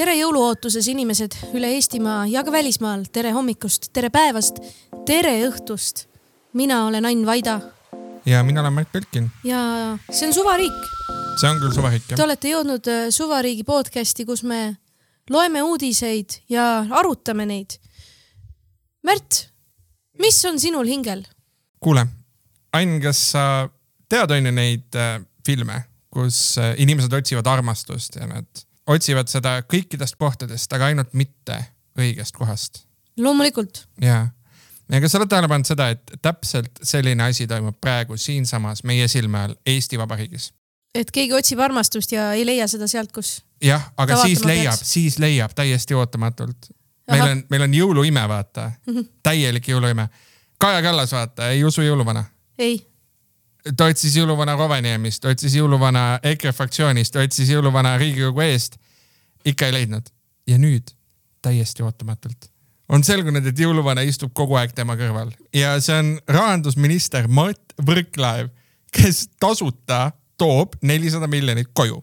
tere jõuluootuses, inimesed üle Eestimaa ja ka välismaal. tere hommikust, tere päevast, tere õhtust. mina olen Ain Vaida. ja mina olen Mart Belkin. ja see on Suvariik. see on küll Suvariik, jah. Te olete jõudnud äh, Suvariigi podcasti, kus me loeme uudiseid ja arutame neid. Märt, mis on sinul hingel? kuule, Ain, kas sa tead on ju neid äh, filme, kus äh, inimesed otsivad armastust ja nad otsivad seda kõikidest kohtadest, aga ainult mitte õigest kohast. loomulikult. ja, ja kas sa oled tähele pannud seda, et täpselt selline asi toimub praegu siinsamas meie silme all Eesti Vabariigis? et keegi otsib armastust ja ei leia seda sealt, kus. jah, aga siis leiab, siis leiab täiesti ootamatult. meil on, meil on jõuluime, vaata mm, -hmm. täielik jõuluime. Kaja Kallas, vaata, ei usu jõuluvana. ei ta otsis jõuluvana Rovaniemist, otsis jõuluvana EKRE fraktsioonist, otsis jõuluvana Riigikogu eest. ikka ei leidnud. ja nüüd täiesti ootamatult on selgunud, et jõuluvana istub kogu aeg tema kõrval ja see on rahandusminister Mart Võrklaev, kes tasuta toob nelisada miljonit koju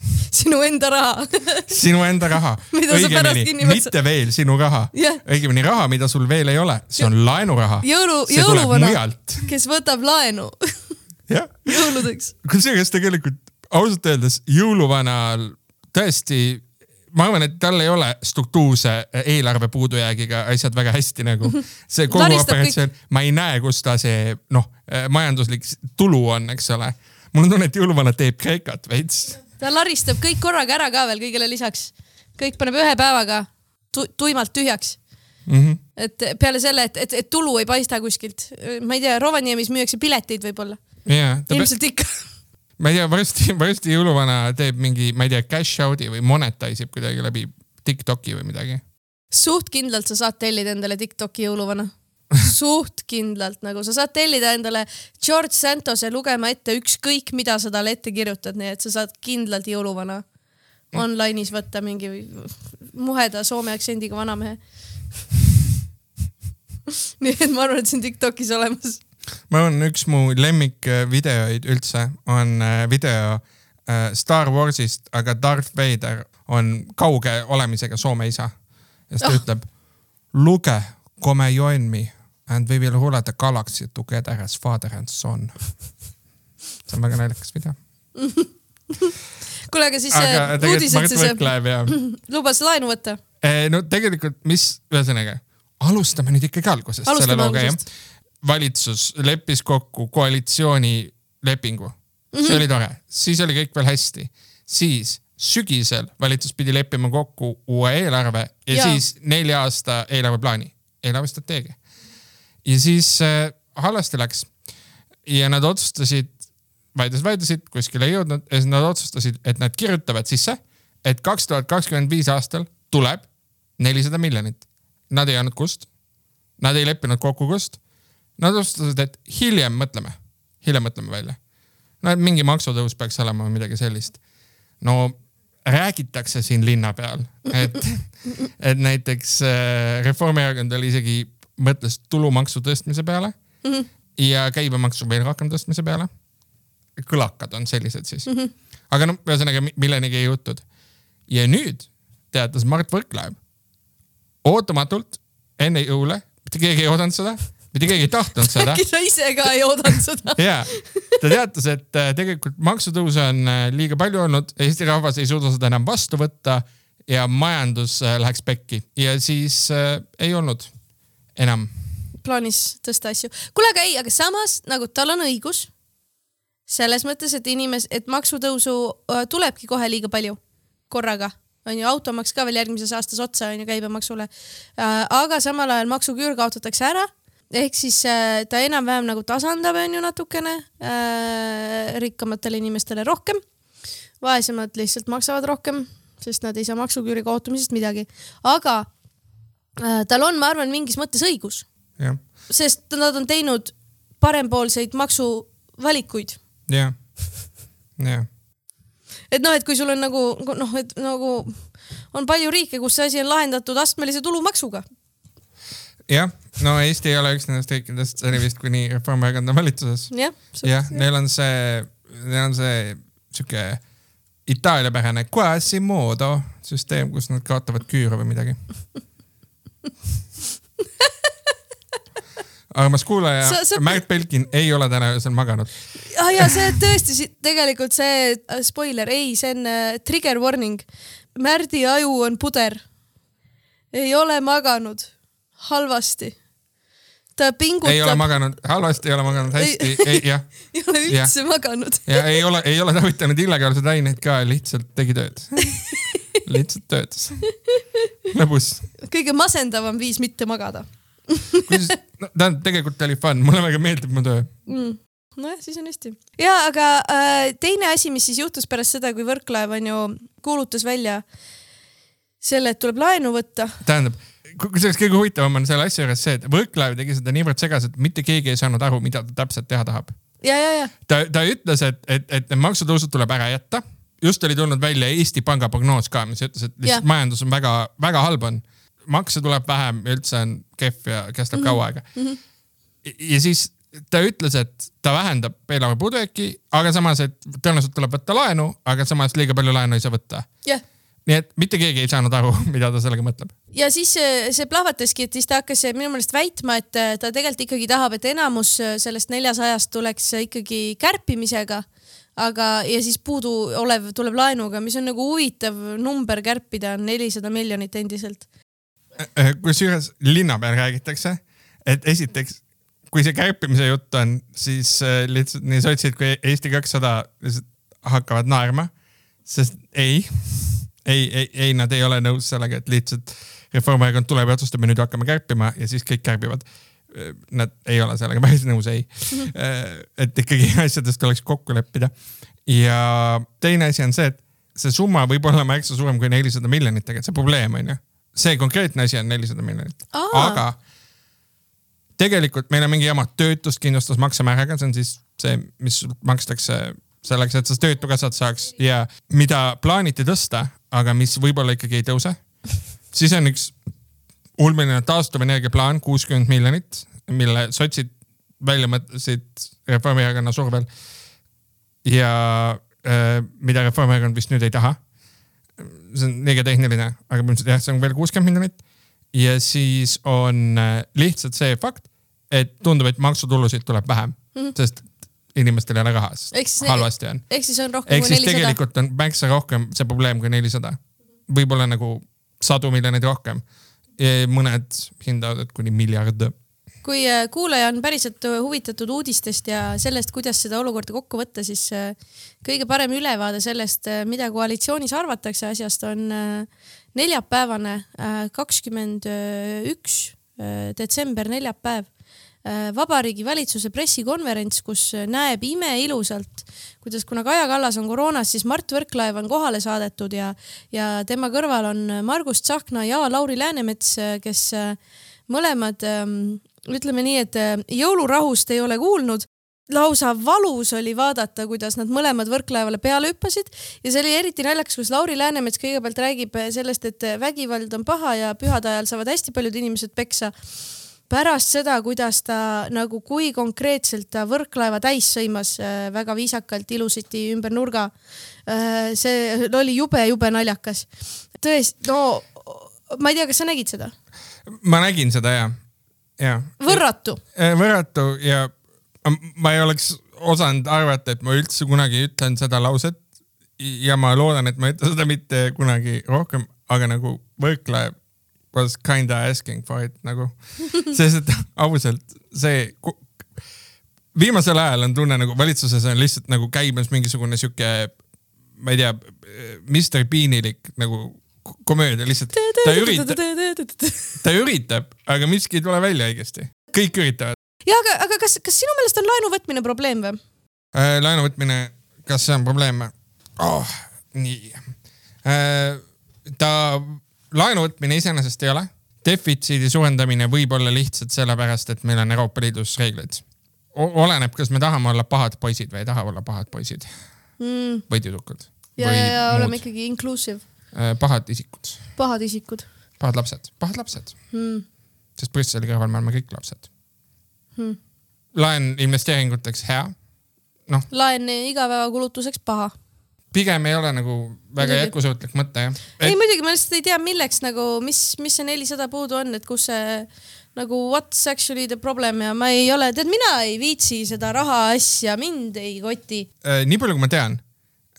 sinu enda raha sinu enda raha. õigemini, mitte veel sinu raha yeah.. õigemini raha, mida sul veel ei ole, see on laenuraha. jõulu, jõuluvana, kes võtab laenu jõuludeks. kusjuures tegelikult ausalt öeldes jõuluvanal tõesti ma arvan, et tal ei ole struktuurse eelarve puudujäägiga asjad väga hästi nagu. see kogu operatsioon, ma ei näe, kus ta see noh, majanduslik tulu on, eks ole. mul on tunne, et jõuluvana teeb Kreekat veits ta laristab kõik korraga ära ka veel kõigele lisaks. kõik paneb ühe päevaga tu tuimalt tühjaks mm. -hmm. et peale selle, et, et, et tulu ei paista kuskilt. ma ei tea, Rovaniemis müüakse pileteid võib-olla yeah,. ilmselt ikka ma ei tea, varsti, varsti jõuluvana teeb mingi, ma ei tea, cash out'i või monetize ib kuidagi läbi Tiktoki või midagi. suht kindlalt sa saad tellida endale Tiktoki jõuluvana suht kindlalt, nagu sa saad tellida endale George Santose lugema ette ükskõik, mida sa talle ette kirjutad, nii et sa saad kindlalt jõuluvana online'is võtta mingi muheda soome aktsendiga vanamehe nii et ma arvan, et see on Tiktokis olemas. ma arvan, üks mu lemmikvideoid üldse on äh, video äh, Star Warsist, aga Darth Vader on kauge olemisega Soome isa. ja siis ta oh. ütleb, luge, come join me and we will rule the galaxy together as father and son. see on väga naljakas video kuule, aga siis aga, äh, uudised siis äh, lubas laenu võtta? Eh, no tegelikult, mis, ühesõnaga, alustame nüüd ikkagi algusest alustame selle looga, jah. valitsus leppis kokku koalitsioonilepingu mm, -hmm. see oli tore, siis oli kõik veel hästi, siis sügisel valitsus pidi leppima kokku uue eelarve ja, ja. siis nelja aasta eelarveplaani, eelarvestrateegia ja siis äh, halvasti läks. ja nad otsustasid, vaidlesid, vaidlesid, kuskile ei jõudnud ja siis nad otsustasid, et nad kirjutavad sisse, et kaks tuhat kakskümmend viis aastal tuleb nelisada miljonit. Nad ei andnud kust. Nad ei leppinud kokku kust. Nad otsustasid, et hiljem mõtleme, hiljem mõtleme välja. no mingi maksutõus peaks olema või midagi sellist. no räägitakse siin linna peal, et, et näiteks äh, Reformierakond oli isegi mõtles tulumaksu tõstmise peale mm -hmm. ja käibemaksu veel rohkem tõstmise peale. kõlakad on sellised siis mm. -hmm. aga noh, ühesõnaga millenigi ei jõutud. ja nüüd teatas Mart Võrklaev ootamatult enne jõule, mitte keegi ei oodanud seda, mitte keegi ei tahtnud seda. äkki sa ise ka ei oodanud seda ja, ta teatas, et äh, tegelikult maksutõuse on äh, liiga palju olnud, Eesti rahvas ei suuda seda enam vastu võtta ja majandus äh, läheks pekki ja siis äh, ei olnud enam. plaanis tõsta asju. kuule, aga ei, aga samas nagu tal on õigus. selles mõttes, et inimes-, et maksutõusu äh, tulebki kohe liiga palju korraga on ju, automaks ka veel järgmises aastas otsa on ju käibemaksule. Äh, aga samal ajal maksuküür kaotatakse ära ehk siis äh, ta enam-vähem nagu tasandab, on ju natukene äh, rikkamatele inimestele rohkem. vaesemad lihtsalt maksavad rohkem, sest nad ei saa maksuküüri kaotamisest midagi. aga tal on, ma arvan, mingis mõttes õigus. sest nad on teinud parempoolseid maksuvalikuid. jah, jah. et noh, et kui sul on nagu noh, et nagu on palju riike, kus see asi on lahendatud astmelise tulumaksuga. jah, no Eesti ei ole üks nendest riikidest, see oli vist kuni Reformierakond on valitsuses. jah, jah, neil on see, neil on see sihuke Itaalia-pärane Quasimodo süsteem, kus nad kaotavad küüru või midagi. armas kuulaja Sa- sa-, Märt Belkin ei ole täna öösel maganud. ah, ja see tõesti tegelikult see äh, spoiler, ei, see on äh, trigger warning. Märdi aju on puder. ei ole maganud, halvasti. ta pingutab, ei ole maganud, halvasti ei ole maganud, hästi, ei jah. ei ole üldse maganud. ja ei ole, ei ole tarvitanud illegaalseid aineid ka, lihtsalt tegi tööd. lihtsalt töötas. lõbus. kõige masendavam viis mitte magada kuidas, no tähendab, tegelikult oli fun, mulle väga meeldib mu töö. mm.. nojah, siis on hästi. ja aga äh, teine asi, mis siis juhtus pärast seda, kui Võrklaev on ju kuulutas välja selle, et tuleb laenu võtta. tähendab, kusjuures kõige huvitavam on selle asja juures see, et Võrklaev tegi seda niivõrd segaselt, mitte keegi ei saanud aru, mida ta täpselt teha tahab. ja, ja, ja ta, ta ütles, et, et, et need maksutõusud tuleb ära jätta. Just oli tulnud välja Eesti Panga prognoos ka, mis ütles, et lihtsalt Jah. majandus on väga, väga halb on. makse tuleb vähem ja üldse on kehv ja kestab mm -hmm. kaua aega mm. -hmm. ja siis ta ütles, et ta vähendab eelarve puudujääki, aga samas, et tõenäoliselt tuleb võtta laenu, aga samas liiga palju laenu ei saa võtta. jah, nii et mitte keegi ei saanud aru, mida ta sellega mõtleb. ja siis see, see plahvataski, et siis ta hakkas minu meelest väitma, et ta tegelikult ikkagi tahab, et enamus sellest neljasajast tuleks ikkagi kärpimisega. aga, ja siis puuduolev tuleb laenuga, mis on nagu huvitav number kärpida, on nelisada miljonit endiselt. kusjuures linna peal räägitakse, et esiteks, kui see kärpimise jutt on, siis äh, lihtsalt nii sotsid kui Eesti kakssada lihtsalt hakkavad naerma, sest ei, ei, ei, ei, nad ei ole nõus sellega, et lihtsalt Reformierakond tuleb ja otsustab ja nüüd hakkame kärpima ja siis kõik kärbivad. Nad ei ole sellega päris nõus, ei. et ikkagi asjadest tuleks kokku leppida. ja teine asi on see, et see summa võib olla märksa suurem kui nelisada miljonit, tegelikult see probleem on ju see konkreetne asi on nelisada miljonit, aga tegelikult meil on mingi jama töötuskindlustusmaksemääraga, see on siis see, mis makstakse selleks, et sa töötukassat saaks ja mida plaaniti tõsta, aga mis võib-olla ikkagi ei tõuse. siis on üks ulmeline taastuvenergia plaan, kuuskümmend miljonit, mille sotsid välja mõtlesid Reformierakonna survel. ja äh, mida Reformierakond vist nüüd ei taha see on liiga tehniline, aga põhimõtteliselt jah, see on veel kuuskümmend miljonit. ja siis on äh, lihtsalt see fakt, et tundub, et maksutulusid tuleb vähem mm, -hmm. sest inimestel ei ole raha, sest halvasti on. ehk siis on rohkem ehk kui nelisada. tegelikult on märksa rohkem see probleem kui nelisada. võib-olla nagu sadu miljoneid rohkem. Mõned hindavad, kuni miljard. kui äh, kuulaja on päriselt äh, huvitatud uudistest ja sellest, kuidas seda olukorda kokku võtta, siis äh, kõige parem ülevaade sellest, mida koalitsioonis arvatakse asjast, on neljapäevane, kakskümmend üks detsember, neljapäev. Vabariigi Valitsuse pressikonverents, kus näeb imeilusalt, kuidas, kuna Kaja Kallas on koroonas, siis Mart Võrklaev on kohale saadetud ja, ja tema kõrval on Margus Tsahkna ja Lauri Läänemets, kes äh, mõlemad ähm, ütleme nii, et äh, jõulurahust ei ole kuulnud. lausa valus oli vaadata, kuidas nad mõlemad Võrklaevale peale hüppasid ja see oli eriti naljakas, kus Lauri Läänemets kõigepealt räägib äh, sellest, et vägivald on paha ja pühade ajal saavad hästi paljud inimesed peksa pärast seda, kuidas ta nagu, kui konkreetselt ta Võrklaeva täis sõimas äh, väga viisakalt, ilusasti ümber nurga. see oli jube-jube naljakas. tõesti, no ma ei tea, kas sa nägid seda? ma nägin seda ja, ja. võrratu. võrratu ja ma ei oleks osanud arvata, et ma üldse kunagi ütlen seda lauset. ja ma loodan, et ma ei ütle seda mitte kunagi rohkem, aga nagu Võrklaev was kinda asking for it nagu, sest et ausalt see, viimasel ajal on tunne nagu valitsuses on lihtsalt nagu käimas mingisugune sihuke, ma ei tea, Mr Beanilik nagu komöödia lihtsalt, ta üritab, ta üritab, aga miski ei tule välja õigesti. kõik üritavad. ja aga, aga kas, kas sinu meelest on laenu võtmine probleem või? Äh, laenu võtmine, kas see on probleem oh,? nii äh,. ta, laenu võtmine iseenesest ei ole. defitsiidi suurendamine võib olla lihtsalt sellepärast, et meil on Euroopa Liidus reeglid. oleneb, kas me tahame olla pahad poisid või ei taha olla pahad poisid mm,. või tüdrukud. ja, ja, ja oleme ikkagi inclusive, pahad isikud, pahad isikud pahad lapsed, pahad lapsed, mm.. sest Brüsseli kõrval me oleme kõik lapsed Hmm. laen investeeringuteks hea, laen igapäevakulutuseks paha. Pigem ei ole nagu väga Muidugi. jätkusuutlik mõte jah ei muidugi ma lihtsalt ei tea, milleks nagu, mis, mis see nelisada puudu on, et kus see nagu what's actually the problem ja ma ei ole, tead, mina ei viitsi seda raha asja, mind ei koti. äh, nii palju, kui ma tean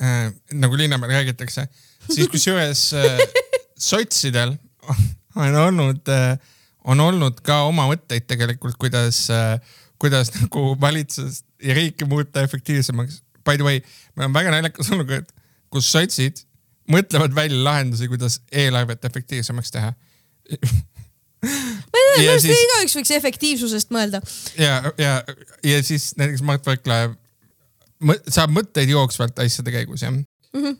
äh,, nagu Linnamäel räägitakse, siis kusjuures äh, sotsidel on olnud äh,, on olnud ka oma mõtteid tegelikult, kuidas äh,, kuidas nagu valitsust ja riiki muuta efektiivsemaks. By the way, meil on väga naljakas olukord, kus sotsid mõtlevad välja lahendusi, kuidas eelarvet efektiivsemaks teha. ma ei tea, minu arust igaüks võiks efektiivsusest mõelda. ja, ja, ja siis näiteks Mart Võrklaev saab mõtteid jooksvalt asjade käigus jah mm. -hmm.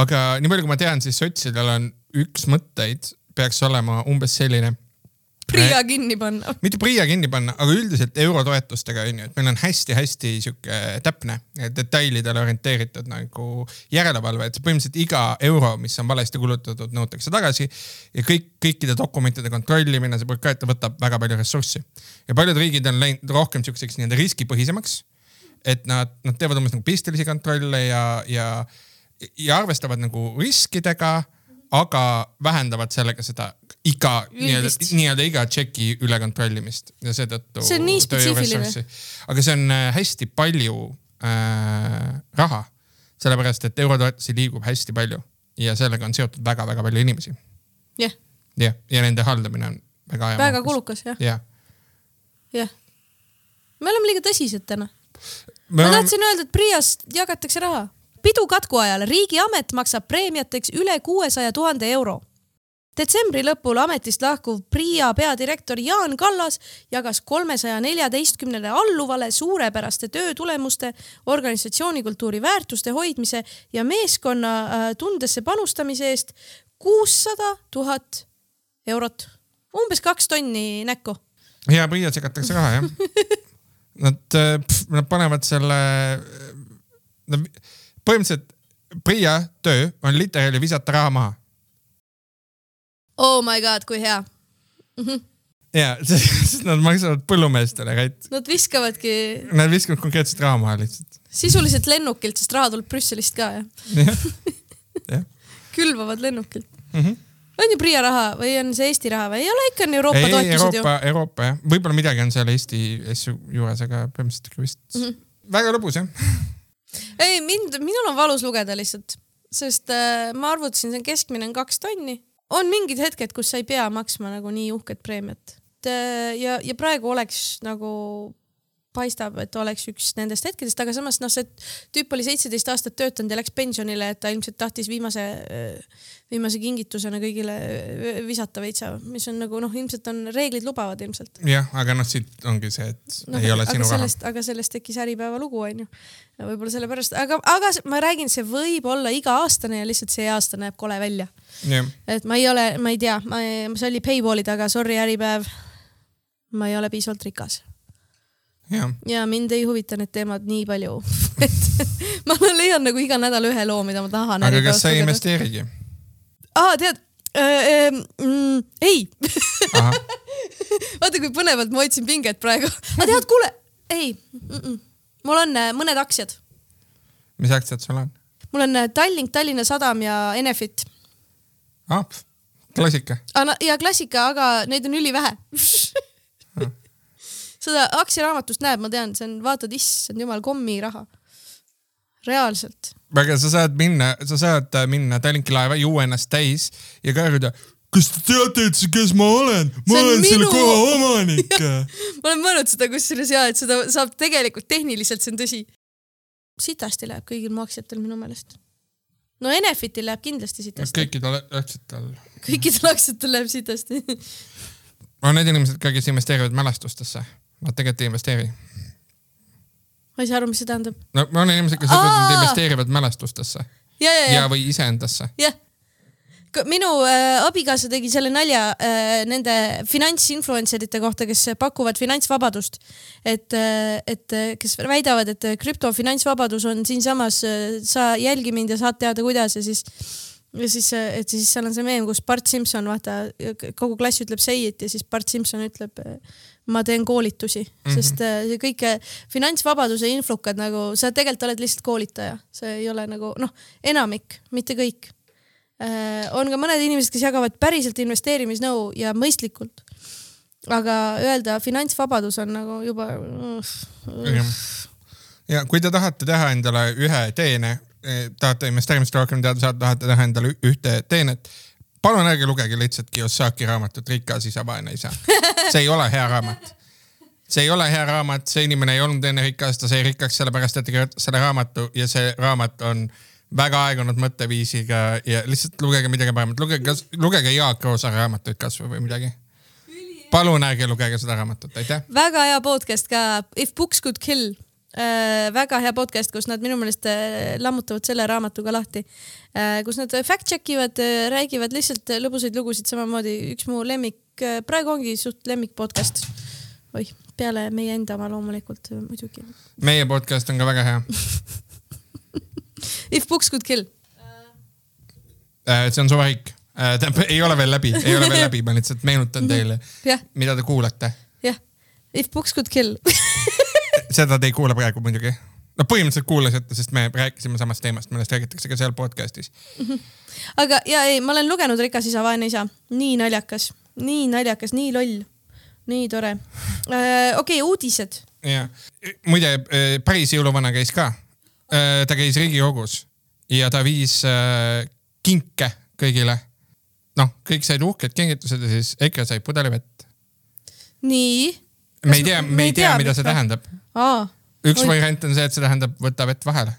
aga nii palju, kui ma tean, siis sotsidel on üks mõtteid peaks olema umbes selline, Priia kinni panna. mitte PRIA kinni panna, aga üldiselt eurotoetustega onju, et meil on hästi-hästi sihuke täpne, detailidele orienteeritud nagu järelevalve, et põhimõtteliselt iga euro, mis on valesti kulutatud, nõutakse tagasi ja kõik, kõikide dokumentide kontrollimine, see bürokraatia võtab väga palju ressurssi ja paljud riigid on läinud rohkem siukseks nii-öelda riskipõhisemaks et nad, nad teevad umbes nagu pistelisi kontrolle ja, ja, ja arvestavad nagu riskidega, aga vähendavad sellega seda iga nii-öelda nii-öelda iga tšeki üle kontrollimist ja seetõttu. See on nii spetsiifiline.. aga see on äh, hästi palju äh, raha, sellepärast et eurotoetusi liigub hästi palju ja sellega on seotud väga-väga palju inimesi. jah, jah, ja nende haldamine on väga. väga. kulukas jah, jah. jah. me oleme liiga tõsised täna. me ma tahtsin öelda, et Priiast jagatakse raha. pidu katku ajal riigiamet maksab preemiateks üle kuuesaja tuhande euro. Detsembri lõpul ametist lahkuv Priia peadirektor Jaan Kallas jagas kolmesaja neljateistkümnele alluvale suurepäraste töötulemuste, organisatsioonikultuuri väärtuste hoidmise ja meeskonna äh, tundesse panustamise eest kuussada tuhat eurot, umbes kaks tonni näkku. ja PRIA segatakse raha jah. Nad, nad panevad selle, nad põhimõtteliselt PRIA töö on literaali visata raha maha Oh my god, kui hea. ja sest nad maksavad põllumeestele, et Nad viskavadki nad viskavad konkreetselt raha maha lihtsalt. sisuliselt lennukilt, sest raha tuleb Brüsselist ka jah. jah, jah. külvavad lennukilt Mm -hmm. on ju Priia raha või on see Eesti raha või ei ole ikka on Euroopa ei, toetused ju. Euroopa, Euroopa jah, võib-olla midagi on seal Eesti asju juures, aga põhimõtteliselt ikka vist mm. -hmm. väga lõbus jah. ei mind, minul on valus lugeda lihtsalt, sest äh, ma arvutasin, see on keskmine on kaks tonni. On mingid hetked, kus sa ei pea maksma nagu nii uhket preemiat. ja, ja praegu oleks nagu paistab, et oleks üks nendest hetkedest, aga samas noh, see tüüp oli seitseteist aastat töötanud ja läks pensionile, et ta ilmselt tahtis viimase, viimase kingitusena kõigile äh, visata veitsa, mis on nagu noh, ilmselt on reeglid lubavad ilmselt. jah, aga noh, siit ongi see, et no, ei ole sinu raha. aga sellest tekkis Äripäeva lugu onju. võib-olla sellepärast, aga, aga ma räägin, see võib olla iga-aastane ja lihtsalt see aasta näeb kole välja. et ma ei ole, ma ei tea, ma, see oli paywall'i taga, sorry Äripäev. ma ei ole piisavalt rikas jah. ja mind ei huvita need teemad nii palju, et ma leian nagu iga nädal ühe loo, mida ma tahan. aga kas sa ei? investeerigi? aa, tead äh,. Mm, ei vaata kui põnevalt ma hoidsin pinget praegu. aga tead, kuule, ei mm, -mm. mul on äh, mõned aktsiad, mis aktsiad sul on? mul on äh, Tallink, Tallinna Sadam ja Enefit ah, klassika. ah,. ja klassika, aga neid on ülivähe. seda aktsiaraamatust näeb, ma tean, see on, vaatad, issand jumal, kommiraha. reaalselt. aga sa saad minna, sa saad äh, minna Tallinki laeva, juua ennast täis ja karjuda. kas te teate üldse, kes ma olen? ma See olen selle minu- koha omanik. ma olen mõelnud seda kusjuures ja, et seda saab tegelikult tehniliselt, see on tõsi. sitasti läheb kõigil mu aktsiatel minu meelest. no Enefitil läheb kindlasti sitasti, kõikidel aktsiatel. kõikidel aktsiatel läheb sitasti. on need inimesed ka, kes investeerivad mälestustesse. Nad tegelikult ei investeeri. ma ei saa aru, mis see tähendab. no on inimesed, kes ütlevad, et nad investeerivad mälestustesse ja, ja, ja ja, või iseendasse. jah. minu äh, abikaasa tegi selle nalja äh, nende finantsinfluencer ite kohta, kes pakuvad finantsvabadust. et äh,, et äh, kes väidavad, et krüptofinantsvabadus on siinsamas äh,, sa jälgi mind ja saad teada, kuidas ja siis ja siis, et siis seal on see meem, kus Bart Simson, vaata, kogu klass ütleb say it ja siis Bart Simson ütleb, ma teen koolitusi mm. -hmm. sest äh, see kõik äh, finantsvabaduse influkad nagu, sa tegelikult oled lihtsalt koolitaja, see ei ole nagu noh, enamik, mitte kõik. on ka mõned inimesed, kes jagavad päriselt investeerimisnõu ja mõistlikult. aga öelda finantsvabadus on nagu juba. ja kui te tahate teha endale ühe teene, tahate investeerimist rohkem teada saada, tahate teha endale ühte teenet, palun ärge lugege lihtsalt Kiyosaki raamatut Rikas isa, vaene isa. see ei ole hea raamat. see ei ole hea raamat, see inimene ei olnud enne rikas, ta sai rikkaks sellepärast, et ta kirjutas selle raamatu ja see raamat on väga aegunud mõtteviisiga ja lihtsalt lugege midagi paremat, lugege, lugege Jaak Roosaare raamatuid kasvõi või midagi. palun ärge lugege seda raamatut, aitäh. väga hea podcast ka, If books could kill äh,. väga hea podcast, kus nad minu meelest äh, lammutavad selle raamatuga lahti äh,, kus nad fact check ivad äh,, räägivad lihtsalt lõbusaid lugusid, samamoodi üks mu lemmik äh,, praegu ongi suht lemmik podcast. oih, peale meie enda oma loomulikult äh, muidugi. meie podcast on ka väga hea If books could kill. Äh, see on suvaik. tähendab, ei ole veel läbi, ei ole veel läbi, ma lihtsalt meenutan teile, jah, mida te kuulate. jah. If books could kill. seda te ei kuule praegu muidugi. no põhimõtteliselt kuulasite, sest me rääkisime samast teemast, millest räägitakse ka seal podcast'is. aga ja ei, ma olen lugenud Rikas isa, vaene isa, nii naljakas, nii naljakas, nii loll, nii tore. okei okay,, uudised ja muide, päris jõuluvana käis ka. ta käis Riigikogus ja ta viis äh, kinke kõigile. noh, kõik said uhked kingitused ja siis EKRE sai pudeli vett. nii. me ei tea, me ei tea, mida see tähendab. Üks Oi. variant on see, et see tähendab võta vett vahele.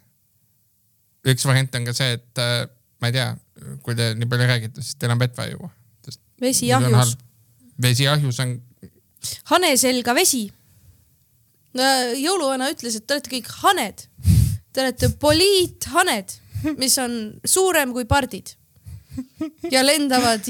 üks variant on ka see, et äh, ma ei tea, kui te nii palju räägite, siis teil on vett vaja juua. vesi ahjus,. vesi ahjus on, hane selga vesi. jõuluvana ütles, et te olete kõik haned. Te olete poliithaned, mis on suurem kui pardid ja lendavad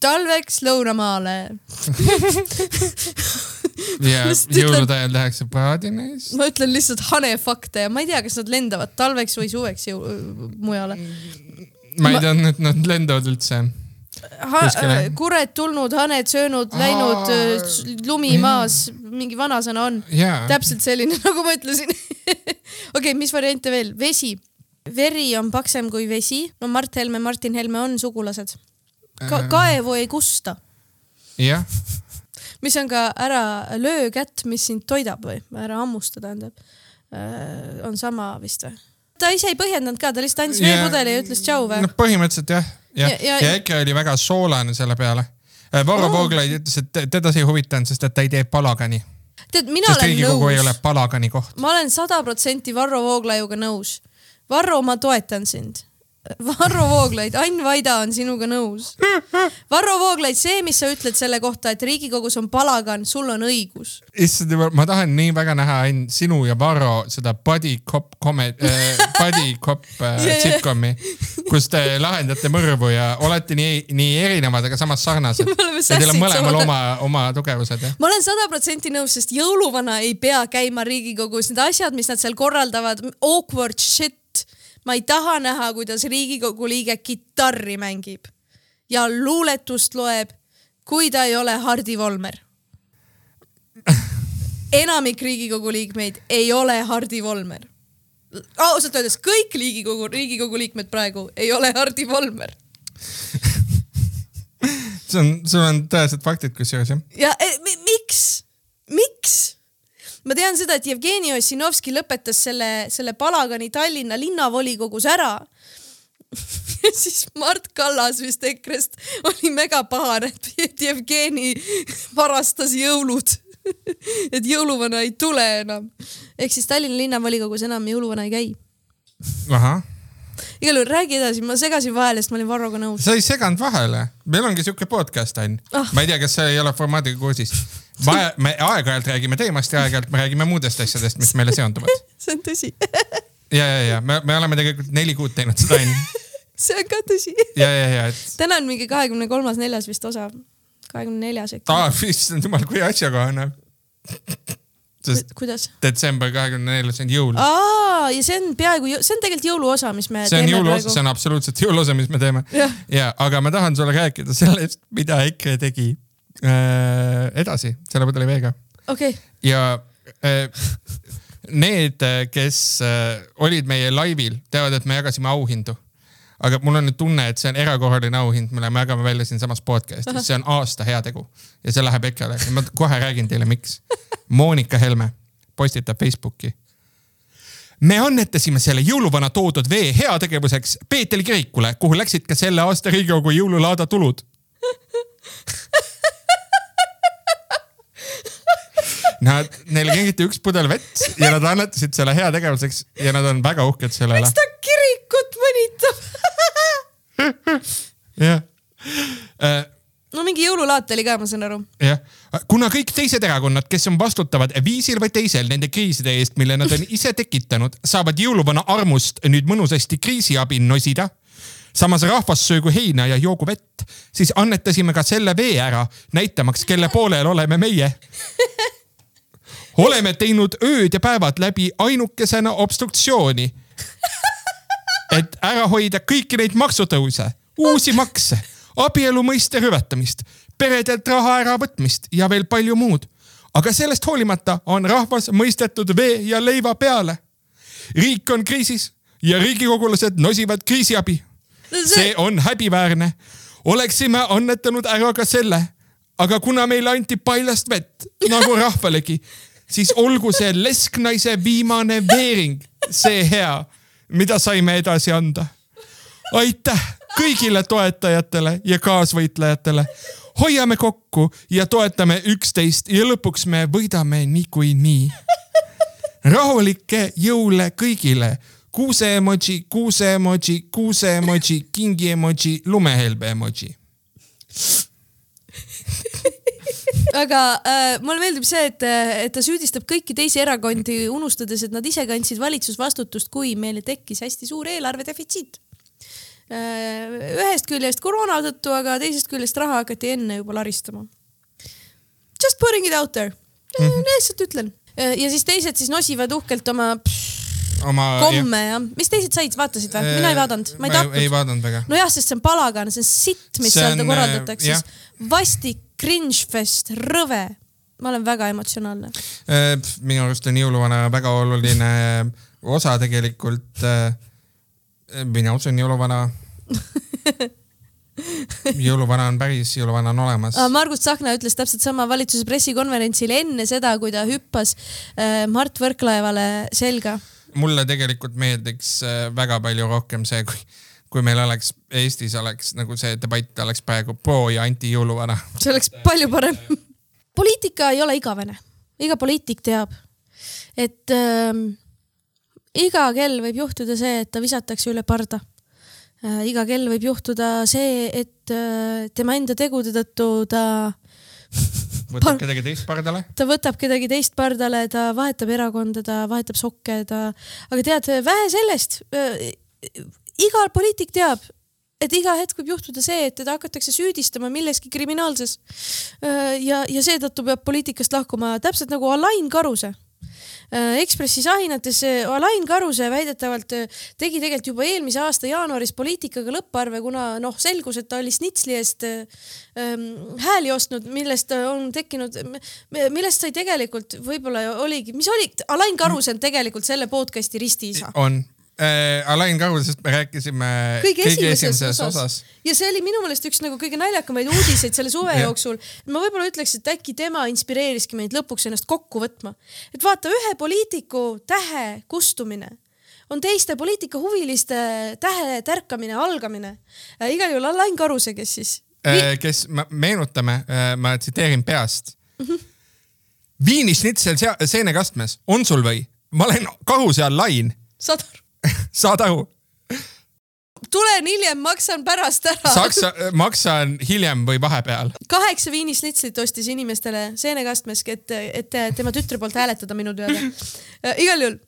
talveks lõunamaale. ja jõulude ajal tehakse paadineis. ma ütlen lihtsalt hane fakte ja ma ei tea, kas nad lendavad talveks või suveks jõu- mujale. ma ei teadnud, et nad lendavad üldse. Kuskile. kured tulnud, haned söönud, läinud Aa., lumi maas, mingi vanasõna on. täpselt selline, nagu ma ütlesin. okei mis variante veel? vesi. veri on paksem kui vesi. no Mart Helme, Martin Helme on sugulased Ka. kaevu ei kusta, jah, mis on ka ära löö kätt, mis sind toidab või ära hammusta, tähendab. on sama vist või? ta ise ei põhjendanud ka, ta lihtsalt andis veepudeli ja ütles tšau või noh, põhimõtteliselt jah, jah, Ja- ja- ja EKRE oli väga soolane selle peale. Varro Oh. Vooglaid ütles, et te- teda see ei huvitanud, sest et ta ei tee palagani, tead, mina sest olen Riigikogu ei ole nõus, palagani koht. ma olen sada protsenti Varro Vooglaiuga nõus. Varro, ma toetan sind. Varro Vooglaid, Ain Vaida on sinuga nõus. Varro Vooglaid, see, mis sa ütled selle kohta, et Riigikogus on palagan, sul on õigus. issand jumal, ma tahan nii väga näha Ain sinu ja Varro seda buddy cop comedy äh,, buddy cop äh, ja. sitcomi, kus te lahendate mõrvu ja olete nii, nii erinevad, aga samas sarnased. Ja teil on mõlemal oma, oma tugevused jah. ma olen sada protsenti nõus, sest jõuluvana ei pea käima Riigikogus, need asjad, mis nad seal korraldavad, awkward shit. Ma ei taha näha, kuidas Riigikogu liige kitarri mängib ja luuletust loeb, kui ta ei ole Hardi Volmer. enamik Riigikogu liikmeid ei ole Hardi Volmer. ausalt öeldes kõik Riigikogu, Riigikogu liikmed praegu ei ole Hardi Volmer see on, sul on tõesed faktid kusjuures jah. ja e, mi, miks, miks? Ma tean seda, et Jevgeni Ossinovski lõpetas selle, selle palagani Tallinna linnavolikogus ära. siis Mart Kallas vist EKRE-st oli mega pahane, et Jevgeni varastas jõulud. et jõuluvana ei tule enam. ehk siis Tallinna linnavolikogus enam jõuluvana ei käi. ahah, igal juhul räägi edasi, ma segasin vahele, sest ma olin Varroga nõus. sa ei seganud vahele, meil ongi siuke podcast on Ah. ma ei tea, kas sa ei ole formaadiga kursis. me, me aeg-ajalt räägime teemast ja aeg-ajalt me räägime muudest asjadest, mis meile seonduvad. see on tõsi. ja, ja, ja me, me oleme tegelikult neli kuud teinud seda onju. see on ka tõsi. ja, ja, ja, et täna on mingi kahekümne kolmas, neljas vist osa. kahekümne neljas äkki. aa, issand jumal, kui asjakohane. Sest kuidas? detsember kahekümne neljas on jõul. aa, ja see on peaaegu, see on tegelikult jõuluosa, mis me see on teeme jõuluosa, see on absoluutselt jõuluosa, mis me teeme. Ja, aga ma tahan sulle rääkida sellest, mida EKRE tegi äh, edasi selle pudeli-veega okei, ja äh, need, kes äh, olid meie laivil, teavad, et me jagasime auhindu. Aga mul on nüüd tunne, et see on erakorraline auhind, mille me jagame välja siinsamas podcast'is, see on aasta heategu. Ja see läheb EKRE-le. Ja ma kohe räägin teile, miks. Monika Helme postitab Facebooki. Me annetasime selle jõuluvana toodud vee heategevuseks Peetri kirikule, kuhu läksid ka selle aasta Riigikogu jõululaada tulud. Nad, neile kingiti üks pudel vett ja nad annetasid selle heategevuseks ja nad on väga uhked selle üle miks. ta kirikut mõnitab? jah, no mingi jõululaat oli ka, ma saan aru. jah, kuna kõik teised erakonnad, kes on vastutavad viisil või teisel nende kriiside eest, mille nad on ise tekitanud, saavad jõuluvana armust nüüd mõnusasti kriisiabi nosida samas rahvas söögu heina ja joogu vett, siis annetasime ka selle vee ära, näitamaks, kelle poolel oleme meie. oleme teinud ööd ja päevad läbi ainukesena obstruktsiooni. et ära hoida kõiki neid maksutõuse, uusi makse, abielu mõiste rüvetamist, peredelt raha äravõtmist ja veel palju muud. aga sellest hoolimata on rahvas mõistetud vee ja leiva peale. riik on kriisis ja riigikogulased nosivad kriisiabi see on häbiväärne. oleksime annetanud ära ka selle, aga kuna meile anti paljast vett nagu rahvalegi, siis olgu see lesknaise viimane veering, see hea, mida saime edasi anda. aitäh kõigile toetajatele ja kaasvõitlejatele. hoiame kokku ja toetame üksteist ja lõpuks me võidame niikuinii. rahulikke jõule kõigile kuuse emoji, kuuse emoji, kuuse emoji, kingi emoji, lumehelbe emoji. Aga äh, mulle meeldib see, et, et ta süüdistab kõiki teisi erakondi, unustades, et nad ise kandsid valitsusvastutust, kui meile tekkis hästi suur eelarve defitsiit äh,. ühest küljest koroona tõttu, aga teisest küljest raha hakati enne juba laristama. Just putting it out there mm. -hmm. lihtsalt ütlen. ja siis teised siis nosivad uhkelt oma pff, oma. komme ja mis teised said, vaatasid või? mina ei vaadanud, ma ei ei tahtnud. vaadanud väga. nojah, sest see on palagan, see on sitt, mis seal korraldatakse jah.. vastik, cringe fest, rõve. ma olen väga emotsionaalne. minu arust on jõuluvana väga oluline osa tegelikult. mina usun jõuluvana. jõuluvana on päris, jõuluvana on olemas. Margus Tsahkna ütles täpselt sama valitsuse pressikonverentsil enne seda, kui ta hüppas äh, Mart Võrklaevale selga. mulle tegelikult meeldiks äh, väga palju rohkem see, kui, kui meil oleks Eestis oleks nagu see debatt oleks praegu pro ja anti jõuluvana. see oleks palju parem. poliitika ei ole igavene, iga poliitik teab, et ähm, iga kell võib juhtuda see, et ta visatakse üle parda äh,. iga kell võib juhtuda see, et äh, tema enda tegude tõttu ta võtab kedagi teist pardale. ta võtab kedagi teist pardale, ta vahetab erakonda, ta vahetab sokke, ta, aga tead, vähe sellest. Iga poliitik teab, et iga hetk võib juhtuda see, et teda hakatakse süüdistama milleski kriminaalses. ja, ja seetõttu peab poliitikast lahkuma täpselt nagu Alain Karuse. Ekspressis ahinates Alain Karuse väidetavalt äh, tegi tegelikult juba eelmise aasta jaanuaris poliitikaga lõpparve, kuna noh, selgus, et ta oli Snitsli eest äh, ähm, hääli ostnud, millest on tekkinud, millest sai tegelikult võib-olla oligi, mis oli, Alain Karus on tegelikult selle podcast'i ristiisa. on äh,. Alain Karusest me rääkisime kõige esimeses, esimeses osas, osas. ja see oli minu meelest üks nagu kõige naljakamaid uudiseid selle suve jooksul. ma võib-olla ütleks, et äkki tema inspireeriski meid lõpuks ennast kokku võtma. et vaata, ühe poliitiku tähe kustumine on teiste poliitikahuviliste tähe tärkamine, algamine äh,. igal juhul Alain Karuse, kes siis Äh, kes, meenutame, ma tsiteerin peast mm. -hmm. viinisnitsel sea- seenekastmes, on sul või? ma olen karuse all lain, saad aru, tulen hiljem, maksan pärast ära. Saksa, maksan hiljem või vahepeal. kaheksa viinisnitslit ostis inimestele seenekastmes, et, et tema tütre poolt hääletada minu teada. igal juhul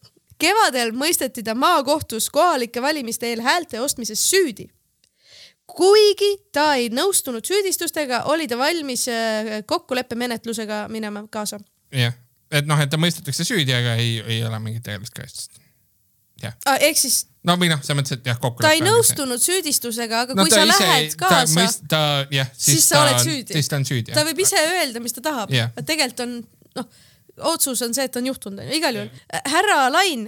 kevadel mõisteti ta maakohtus kohalike valimiste eel häälte ostmises süüdi. kuigi ta ei nõustunud süüdistustega, oli ta valmis äh, kokkuleppemenetlusega minema kaasa. jah, et noh, et ta mõistetakse süüdi, aga ei, ei ole mingit tegelist karistust. Ah, ehk siis no või noh, selles mõttes, et jah, kokku. ta ei nõustunud süüdistusega, aga no, kui sa lähed kaasa, ta jah, siis, ta oled on- süüdi. siis ta on süüdi. ta võib ise öelda, mis ta tahab Jah. yeah.. tegelikult on noh, otsus on see, et on juhtunud, onju, igal juhul. härra Lain,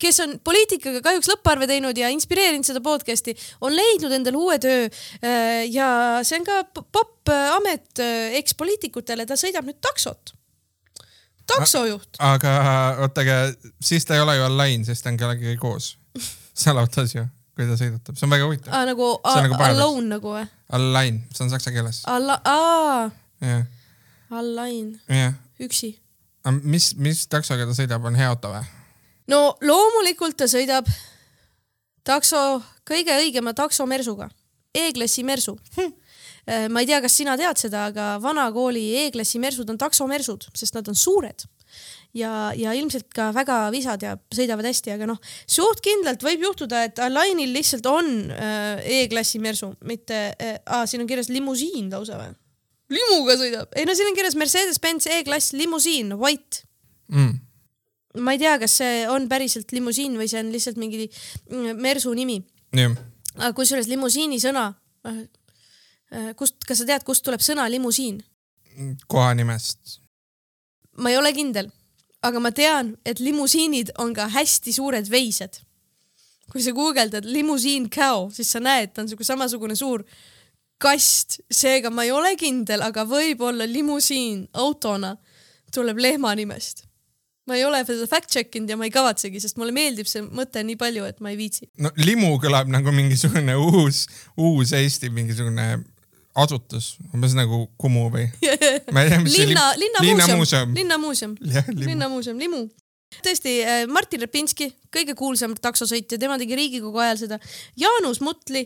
kes on poliitikaga kahjuks lõpparve teinud ja inspireerinud seda podcast'i, on leidnud endale uue töö äh, ja see on ka popp amet äh, ekspoliitikutele, ta sõidab nüüd taksot. taksojuht. aga oota, aga siis ta ei ole ju online, siis ta on kellegagi koos seal autos ju, kui ta sõidutab, see on väga huvitav. Ah, nagu, nagu alone nagu või? Online, see on saksa keeles. Alla-, aa, jah, online, jah. üksi. mis, mis taksoga ta sõidab, on hea auto või? no loomulikult ta sõidab takso, kõige õigema taksomersuga, E-klassi mersu hm.. Ma ei tea, kas sina tead seda, aga vanakooli E-klassi mersud on taksomersud, sest nad on suured ja, ja ilmselt ka väga visad ja sõidavad hästi, aga noh, suht kindlalt võib juhtuda, et Alainil lihtsalt on äh, E-klassi mersu, mitte äh,, siin on kirjas limusiin lausa või? limuga sõidab, ei no siin on kirjas Mercedes-Benz E-klass limusiin, white mm.? ma ei tea, kas see on päriselt limusiin või see on lihtsalt mingi mm, mersu nimi. aga kusjuures limusiini sõna, kust, kas sa tead, kust tuleb sõna limusiin? kohanimest. ma ei ole kindel, aga ma tean, et limusiinid on ka hästi suured veised. kui sa guugeldad limusiin cow, siis sa näed, ta on siuke samasugune suur kast, seega ma ei ole kindel, aga võib-olla limusiin autona tuleb lehma nimest. ma ei ole seda fact check inud ja ma ei kavatsegi, sest mulle meeldib see mõte nii palju, et ma ei viitsi. no limu kõlab nagu mingisugune uus, uus Eesti mingisugune asutus, umbes nagu Kumu või? ma ei tea, mis see linna, linnamuuseum, linnamuuseum. linnamuuseum, limu. tõesti, Martin Repinski, kõige kuulsam taksosõitja, tema tegi Riigikogu ajal seda. Jaanus Mutli,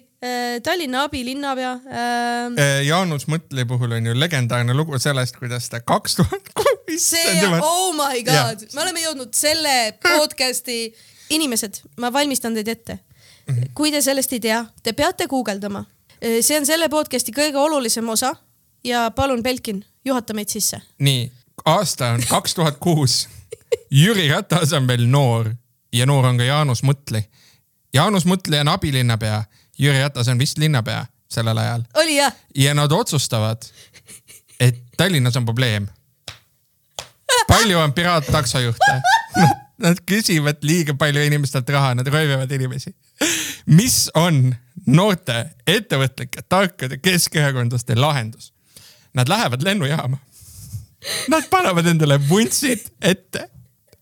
Tallinna abilinnapea äh,. Jaanus Mõtli puhul on ju legendaarne lugu sellest, kuidas ta kaks tuhat kuus. see, oh my god, me oleme jõudnud selle podcast'i, inimesed, ma valmistan teid ette. kui te sellest ei tea, te peate guugeldama. See on selle podcast'i kõige olulisem osa ja palun, Belkin, juhata meid sisse. nii, aasta on kaks tuhat kuus. Jüri Ratas on veel noor ja noor on ka Jaanus Mõtli. Jaanus Mõtli on abilinnapea, Jüri Ratas on vist linnapea sellel ajal oli jah? ja nad otsustavad, et Tallinnas on probleem. palju on piraattaksojuhte? Nad küsivad liiga palju inimestelt raha, nad röövivad inimesi. Mis on noorte ettevõtlike tarkade keskerakondlaste lahendus? Nad lähevad lennujaama. Nad panevad endale vuntsid ette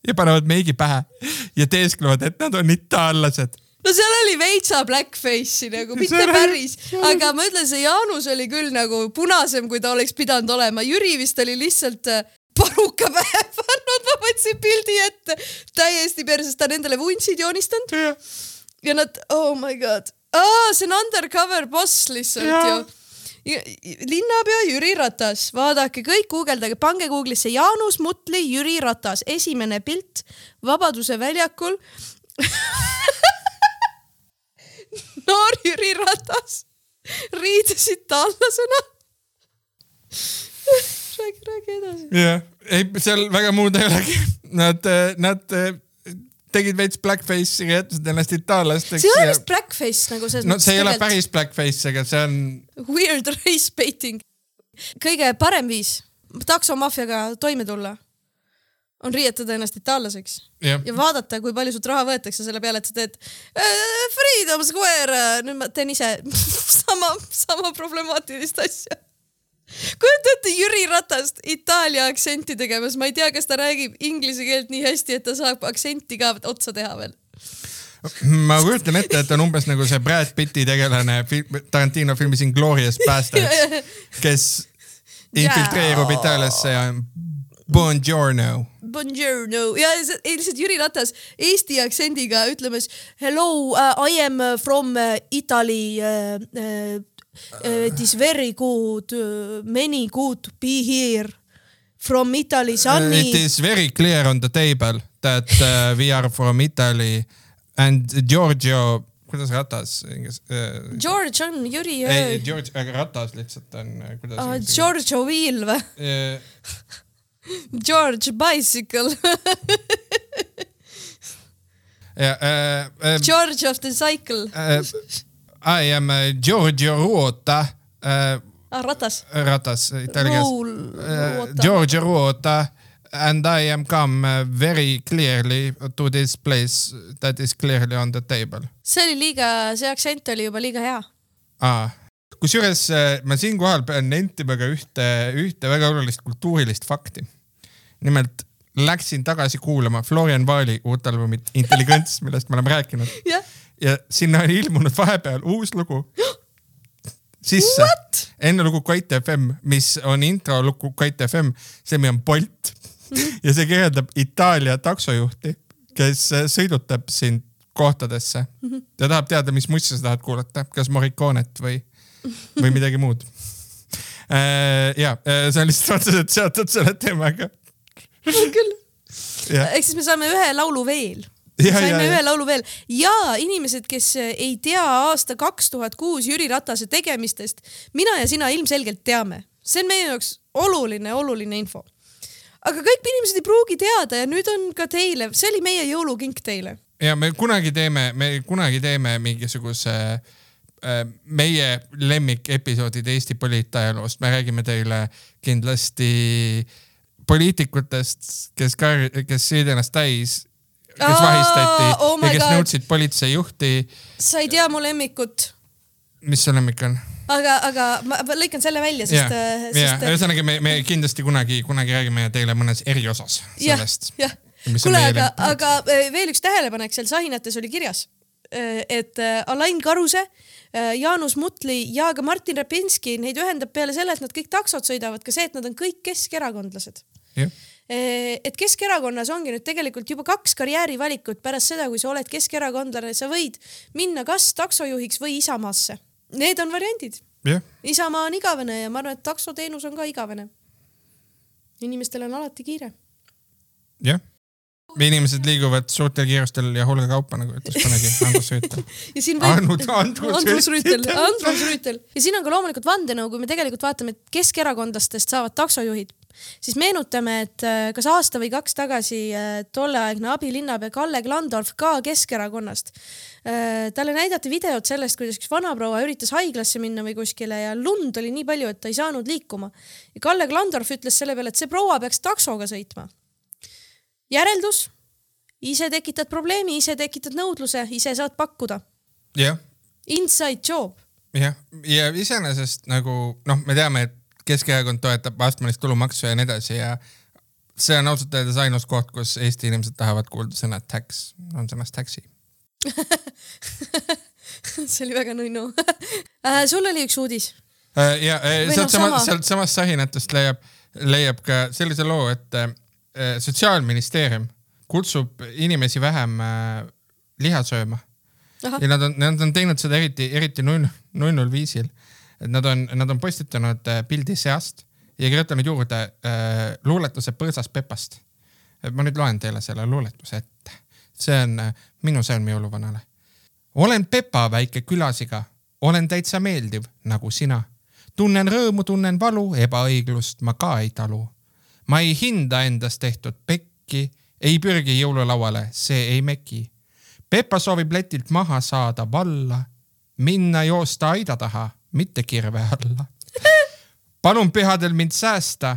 ja panevad meigi pähe ja teesklevad, et nad on itaallased. No seal oli veitsa blackface'i nagu, mitte päris, aga ma ütlen, see Jaanus oli küll nagu punasem, kui ta oleks pidanud olema, Jüri vist oli lihtsalt äh, paruka pähe pannud, ma võtsin pildi ette, täiesti perses, ta on endale vuntsid joonistanud ja nad, oh my god, see on undercover boss lihtsalt Jaa. ju. linnapea Jüri Ratas, vaadake kõik, guugeldage, pange Google'isse Jaanus Mutli Jüri Ratas, esimene pilt Vabaduse väljakul noor Jüri Ratas riidesid tallasena. räägi, räägi edasi. jah, ei seal väga muud ei olegi. Nad, nad tegid veits blackface'i ja jätsid ennast itaallasteks see ei ole ja vist blackface nagu selles no see ei ole päris blackface, aga see on, weird race baiting. kõige parem viis taksomafiaga toime tulla on riietada ennast itaallaseks jah, ja vaadata, kui palju sult raha võetakse selle peale, et sa teed äh, Freedom Square, nüüd ma teen ise sama, sama problemaatilist asja. Kujuta ette Jüri Ratast Itaalia aktsenti tegemas, ma ei tea, kas ta räägib inglise keelt nii hästi, et ta saab aktsenti ka otsa teha veel. ma kujutan ette, et on umbes nagu see Brad Pitti tegelane film, Tarantino filmis Inglorious Bastards, kes infiltreerub Itaaliasse ja Buongiorno. Buongiorno ja lihtsalt Jüri Ratas Eesti aktsendiga ütlemas hello uh,, I am from uh, Italy. Uh, uh, it is very good uh,, many good to be here from Italy, It sunny. is very clear on the table that uh, we are from Italy. And Giorgio, kuidas Ratas inglis- äh, George on Jüri ei, uh,, George, aga Ratas lihtsalt on, kuidas uh, George O'Wheel või? George Bicycle. Ja äh, äh, George of the Cycle I am äh, Giorgio Ruota äh, ah, ratas. ratas itaalia keeles uh, George Ruota and I am come uh, very clearly to this place that is clearly on the table see oli liiga, see aktsent oli juba liiga hea. ah.. kusjuures ma siinkohal pean nentima ka ühte, ühte väga olulist kultuurilist fakti. nimelt läksin tagasi kuulama Florian Vaali uut albumit Intelligents, millest me oleme rääkinud jah, ja sinna on ilmunud vahepeal uus lugu sisse. enne lugu Koit FM, mis on intro lugu Koit FM, see nimi on Bolt ja see kirjeldab Itaalia taksojuhti, kes äh, sõidutab sind kohtadesse ja tahab teada, mis mussi sa tahad kuulata, kas Morriconet või, või midagi muud. ja see on lihtsalt otseselt seotud selle teemaga. küll. jah, ehk siis me saame ühe laulu veel. ja, saime ühe laulu veel. Ja inimesed, kes ei tea aasta kaks tuhat kuus Jüri Ratase tegemistest, mina ja sina ilmselgelt teame, see on meie jaoks oluline, oluline info. aga kõik inimesed ei pruugi teada ja nüüd on ka teile, see oli meie jõulukink teile. ja me kunagi teeme, me kunagi teeme mingisuguse äh, meie lemmikepisoodid Eesti poliitajaloost, me räägime teile kindlasti poliitikutest, kes ka, kes sõid ennast täis, kes vahistati oh ja kes God. nõudsid politseijuhti. sa ei tea mu lemmikut, mis see lemmik on? aga, aga ma lõikan selle välja, ja, sest äh,, ja sest äh, ühesõnaga me, me kindlasti kunagi, kunagi räägime teile mõnes eriosas sellest,. mis on kuule, aga, aga äh, veel üks tähelepanek seal sahinates oli kirjas, et Alain Karuse, Jaanus Mutli ja ka Martin Repinski, neid ühendab peale selle, et nad kõik taksod sõidavad, ka see, et nad on kõik keskerakondlased. jah, et Keskerakonnas ongi nüüd tegelikult juba kaks karjäärivalikut pärast seda, kui sa oled keskerakondlane, sa võid minna kas taksojuhiks või Isamaasse. Need on variandid. jah, Isamaa on igavene ja ma arvan, et taksoteenus on ka igavene. inimestel on alati kiire. jah. inimesed liiguvad suurtel kiirustel ja hulga kaupa, nagu ütles kunagi Andrus Rüütel. ja siin võib Anud- Andrus Andrus Rüütel. Andrus Rüütel ja siin on ka loomulikult vandenõu, kui me tegelikult vaatame, et keskerakondlastest saavad taksojuhid, siis meenutame, et äh, kas aasta või kaks tagasi äh, tolleaegne abilinnapea Kalle Klandorf ka Keskerakonnast. talle näidati videot sellest, kuidas üks vanaproua üritas haiglasse minna või kuskile ja lund oli nii palju, et ta ei saanud liikuma. ja Kalle Klandorf ütles selle peale, et see proua peaks taksoga sõitma. järeldus, ise tekitad probleemi, ise tekitad nõudluse, ise saad pakkuda jah, inside job. jah, ja iseenesest nagu noh, me teame, et Keskerakond toetab astmelist tulumaksu ja nii edasi ja see on ausalt öeldes ainus koht, kus Eesti inimesed tahavad kuulda sõna tax, on sõnast taxi. see oli väga nunnu äh,. sul oli üks uudis. ja äh, Või sealt noh, sama sealt samast sahinatest leiab, leiab ka sellise loo, et äh, sotsiaalministeerium kutsub inimesi vähem äh, liha sööma ja nad on, nad on teinud seda eriti, eriti null, nullul viisil. Et nad on, nad on postitanud äh, pildi seast ja kirjutanud juurde äh, luuletuse Põõsas Pepast. ma nüüd loen teile selle luuletuse ette. see on äh, minu sõnum jõuluvanale. olen Pepa väike külasiga, olen täitsa meeldiv nagu sina. tunnen rõõmu, tunnen valu, ebaõiglust ma ka ei talu. ma ei hinda endast tehtud pekki, ei pürgi jõululauale, see ei meki Pepa soovib letilt maha saada valla, minna joosta aida taha, mitte kirve alla. palun pühadel mind säästa,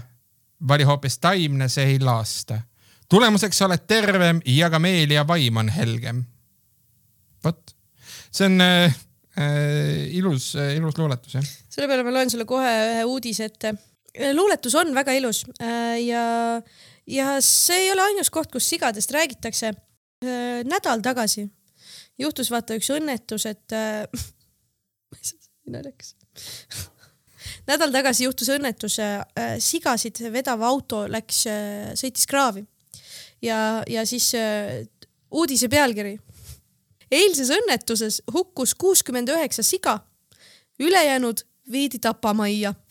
vali hoopis taimne, see ei laasta. tulemuseks oled tervem ja ka meel ja vaim on helgem. vot, see on äh, äh, ilus äh,, ilus luuletus jah. selle peale ma loen sulle kohe ühe uudise ette. luuletus on väga ilus äh, ja, ja see ei ole ainus koht, kus sigadest räägitakse. nädal tagasi juhtus vaata üks õnnetus, et äh, ma ei saa, naljakas. nädal tagasi juhtus õnnetus, sigasid vedav auto läks, sõitis kraavi ja, ja siis äh, uudise pealkiri. eilses õnnetuses hukkus kuuskümmend üheksa siga, ülejäänud viidi tapamajja.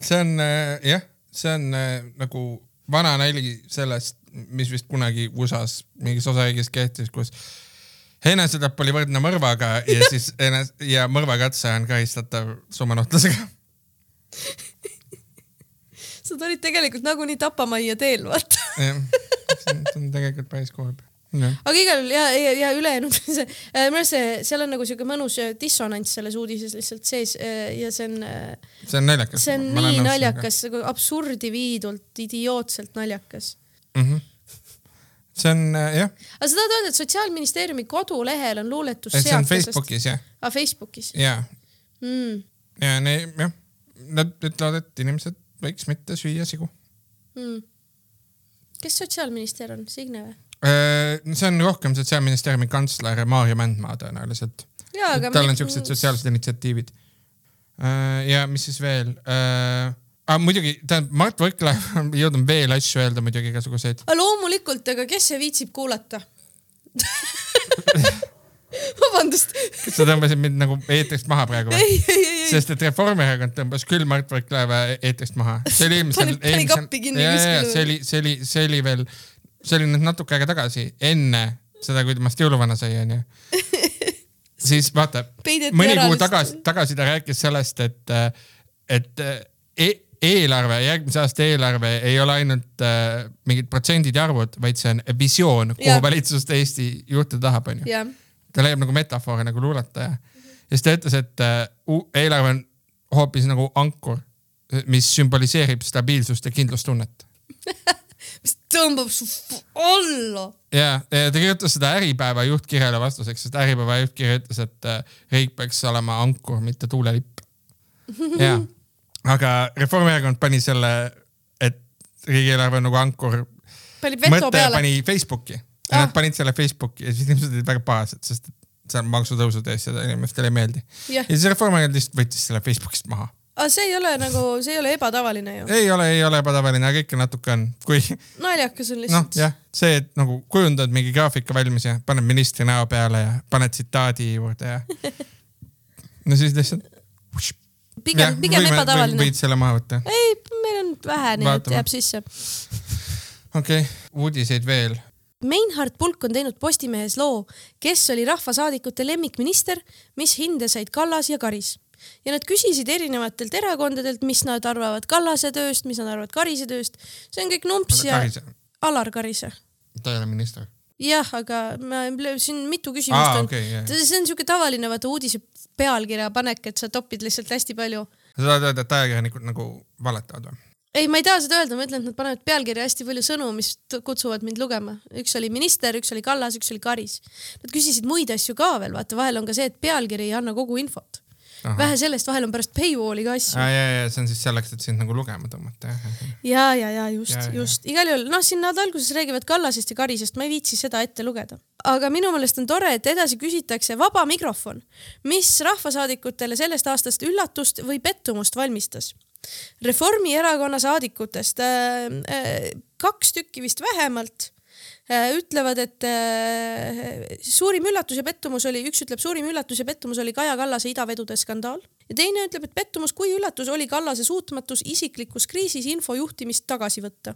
see on äh, jah, see on äh, nagu vana nali sellest, mis vist kunagi USA-s mingis osariigis kehtis, kus enesetapp oli võrdne mõrvaga ja siis enes- ja mõrvakatse on karistatav surmanuhtlusega. sa tulid tegelikult nagunii tapamajja teel, vaata. jah, see on- see on tegelikult päris kurb. jah, aga igal juhul ja, ja, ja ülejäänud see, minu arust see, seal on nagu siuke mõnus äh, dissonants selles uudises lihtsalt sees äh, ja see on, see on naljakas. see on nii naljakas, nagu absurdi viidult, idiootselt naljakas. mm. -hmm. see on äh, jah, aga sa tahad öelda, et Sotsiaalministeeriumi kodulehel on luuletus see on Facebookis jah, aa, Facebookis ja, mm.. ja ne- jah, nad ütlevad, et inimesed võiks mitte süüa sigu. Mm. kes sotsiaalminister on, Signe või? see on rohkem sotsiaalministeeriumi kantsler Maarja Mändmaa tõenäoliselt. tal on siuksed sotsiaalsed initsiatiivid. ja mis siis veel? Ah, muidugi, tähendab Mart Võrklaev on jõudnud veel asju öelda muidugi igasuguseid. loomulikult, aga kes see viitsib kuulata? vabandust, sa tõmbasid mind nagu eetrist maha praegu või? sest et Reformierakond tõmbas küll Mart Võrklaeva eetrist maha. see oli eelmisel kuskile. see oli, see oli, see oli veel, see oli nüüd natuke aega tagasi, enne seda, kui temast jõuluvana sai, onju. siis vaata, mõni kuu tagasi, tagasi ta rääkis sellest, et, et e eelarve, järgmise aasta eelarve ei ole ainult äh, mingid protsendid ja arvud, vaid see on visioon, kuhu Jah. valitsust Eesti juhtida tahab, onju jah, ta leiab nagu metafoore nagu luuletaja. ja siis ta ütles, et äh, eelarve on hoopis nagu ankur, mis sümboliseerib stabiilsust ja kindlustunnet. mis tõmbab su alla. ja, ja ta kirjutas seda Äripäeva juhtkirjale vastuseks, sest Äripäeva juhtkiri ütles, et äh, riik peaks olema ankur, mitte tuulelipp. ja, aga Reformierakond pani selle, et riigieelarve nagu ankur, mõte pani Facebooki ja Ah. nad panid selle Facebooki ja siis inimesed olid väga pahased, sest on maksutõusud ja inimestele ei meeldi. jah, ja siis Reformierakond lihtsalt võttis selle Facebookist maha. aga see ei ole nagu, see ei ole ebatavaline ju. ei ole, ei ole ebatavaline, aga ikka natuke on, kui naljakas on noh lihtsalt, jah, see, et nagu kujundad mingi graafika valmis ja paned ministri näo peale ja paned tsitaadi juurde ja no siis lihtsalt. pigem, pigem ebatavaline. võid selle maha võtta. ei, meil on vähe, nii et jääb sisse. okei okay., uudiseid veel. Meinhard Pulk on teinud Postimehes loo, kes oli rahvasaadikute lemmikminister, mis hinde said Kallas ja Karis. ja nad küsisid erinevatelt erakondadelt, mis nad arvavad Kallase tööst, mis nad arvavad Karise tööst. see on kõik numps ja Alar Karise. ta ei ole minister. jah, aga ma siin mitu küsimust aa, on. okei, jah. see on siuke tavaline vaata uudise pealkirja panek, et sa topid lihtsalt hästi palju. sa tahad öelda, et ajakirjanikud nagu valetavad või? ei, ma ei taha seda öelda, ma ütlen, et nad panevad pealkirja hästi palju sõnu, mis kutsuvad mind lugema. üks oli minister, üks oli Kallas, üks oli Karis. Nad küsisid muid asju ka veel, vaata vahel on ka see, et pealkiri ei anna kogu infot. Vähe sellest, vahel on pärast paywall'i ka asju. ja, ja, ja see on siis selleks, et sind nagu lugema tõmmata, jah. ja, ja, ja just just igal juhul noh, siin nad alguses räägivad Kallasest ja Karisest, ma ei viitsi seda ette lugeda. aga minu meelest on tore, et edasi küsitakse vaba mikrofon, mis rahvasaadikutele sellest aastast üllatust või pettumust valmistas. Reformierakonna saadikutest äh, äh, kaks tükki vist vähemalt äh, ütlevad, et äh, suurim üllatus ja pettumus oli, üks ütleb, suurim üllatus ja pettumus oli Kaja Kallase idavedude skandaal. Ja teine ütleb, et pettumus kui üllatus oli Kallase suutmatus isiklikus kriisis infojuhtimist tagasi võtta.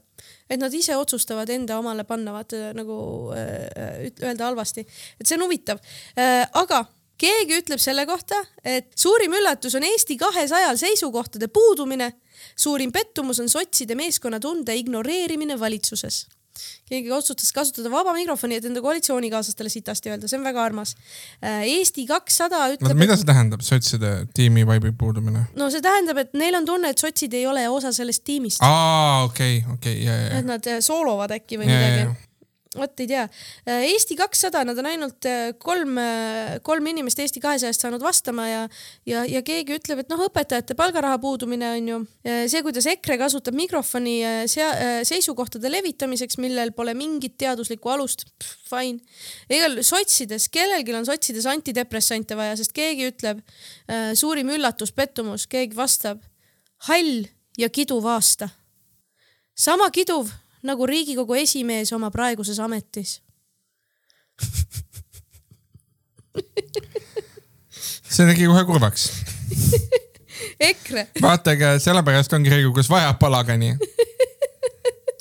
et nad ise otsustavad enda omale panna, vaata nagu äh, üt- öelda halvasti, et see on huvitav. Äh,, aga keegi ütleb selle kohta, et suurim üllatus on Eesti kahesajal seisukohtade puudumine, suurim pettumus on sotside meeskonnatunde ignoreerimine valitsuses keegi otsustas kasutada vaba mikrofoni, et enda koalitsioonikaaslastele sitasti öelda, see on väga armas. Eesti kakssada ütleb, mida see tähendab, sotside tiimi vaibi puudumine? no see tähendab, et neil on tunne, et sotsid ei ole osa sellest tiimist, aa, okei, okei, ja, ja, et nad äh, soolovad äkki või ja, ja, midagi ja. Vot ei tea. Eesti kakssada, nad on ainult äh, kolm, kolm inimest Eesti kahesajast saanud vastama ja, ja, ja keegi ütleb, et noh, õpetajate palgaraha puudumine on ju see, kuidas EKRE kasutab mikrofoni äh, sea-, seisukohtade levitamiseks, millel pole mingit teaduslikku alust. Fine. igal sotsides, kellelgi on sotsides antidepressante vaja, sest keegi ütleb äh, suurim üllatus, pettumus, keegi vastab hall ja kiduv aasta. sama kiduv nagu Riigikogu esimees oma praeguses ametis. see tegi kohe kurvaks. EKRE, vaata, ega sellepärast ongi Riigikogus vaja palagani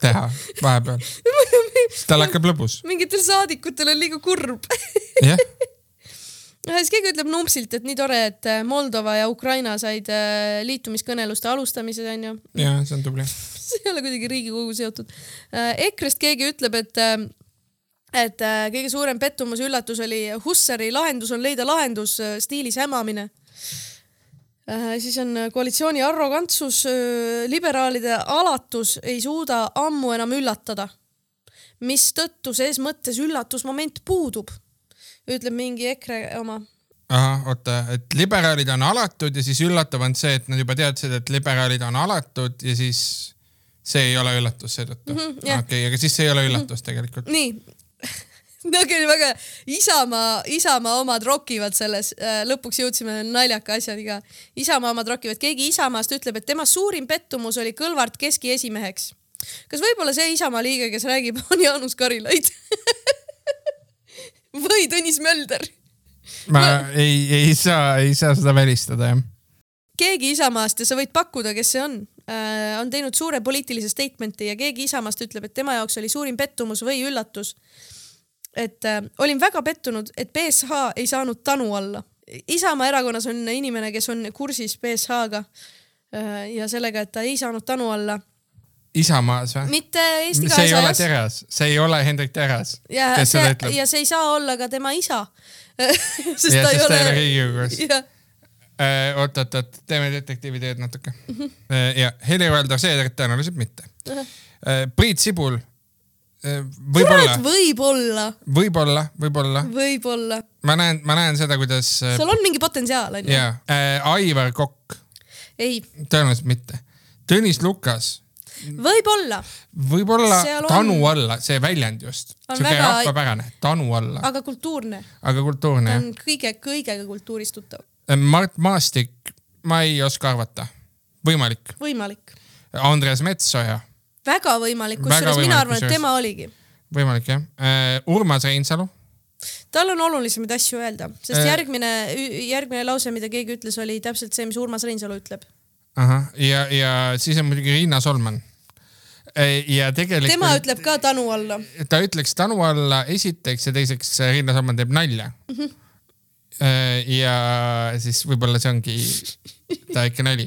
teha vahepeal. tal hakkab lõbus. mingitel saadikutel on liiga kurb. jah, ja siis keegi ütleb numpsilt, et nii tore, et Moldova ja Ukraina said äh, liitumiskõneluste alustamised onju. ja see on tubli. see ei ole kuidagi Riigikogu seotud. EKRE-st keegi ütleb, et, et äh, kõige suurem pettumus üllatus oli Hussari lahendus on leida lahendus äh, stiilis hämamine. siis on äh, koalitsiooni arrogantsus, liberaalide alatus ei suuda ammu enam üllatada, mistõttu ses mõttes üllatusmoment puudub, ütleb mingi EKRE oma. ahah, oota, et liberaalid on alatud ja siis üllatav on see, et nad juba teadsid, et liberaalid on alatud ja siis see ei ole üllatus seetõttu mm Mhm, -hmm, okei aga siis see ei ole üllatus tegelikult. nii, no küll väga, Isamaa, Isamaa omad rokivad selles, lõpuks jõudsime naljaka asjani ka. Isamaa omad rokivad, keegi Isamaast ütleb, et tema suurim pettumus oli Kõlvart keski esimeheks. kas võib-olla see Isamaa liige, kes räägib, on Jaanus Karilaid? või Tõnis Mölder? ma ei, ei saa, ei saa seda välistada jah. keegi Isamaast ja sa võid pakkuda, kes see on äh,, on teinud suure poliitilise statement'i ja keegi Isamaast ütleb, et tema jaoks oli suurim pettumus või üllatus. et äh, olin väga pettunud, et BSH ei saanud Tanu alla. Isamaa erakonnas on inimene, kes on kursis BSH-ga äh, ja sellega, et ta ei saanud Tanu alla. Isamaas või? mitte Eesti see ei ole kahesajas Teras, see ei ole Hendrik Teras, ja kes seda see, ütleb. ja see ei saa olla ka tema isa. sest ja ta ei sest ei ole ole. Riigikogus. jah, oot, oot, oot, teeme detektiivi teed natuke. Mhm. ja Helir-Valdor Seeder tõenäoliselt mitte. Priit Sibul, võib-olla, võib-olla, võib-olla, võib-olla. võib-olla, ma näen, ma näen seda, kuidas äh, seal on mingi potentsiaal onju. ja äh, Aivar Kokk, ei, tõenäoliselt mitte. Tõnis Lukas, võib-olla, võib-olla on- Tanu alla, see väljend just, On siuke väga- rahvapärane, Tanu alla, aga kultuurne, aga kultuurne on kõige, kõigega kultuurist tuttav, Mart Maastik, ma ei oska arvata, võimalik. võimalik, Andres Metsoja, väga võimalik, kusjuures mina arvan, et tema oligi. võimalik jah. Urmas Reinsalu, tal on olulisemaid asju öelda, sest Äh. järgmine, järgmine lause, mida keegi ütles, oli täpselt see, mis Urmas Reinsalu ütleb. ahah, ja, ja siis on muidugi Riina Solman. ja tegelikult tema ütleb ka Tanu alla. ta ütleks Tanu alla esiteks ja teiseks Riina Solman teeb nalja mm. -hmm. Ja siis võib-olla see ongi ikka nali.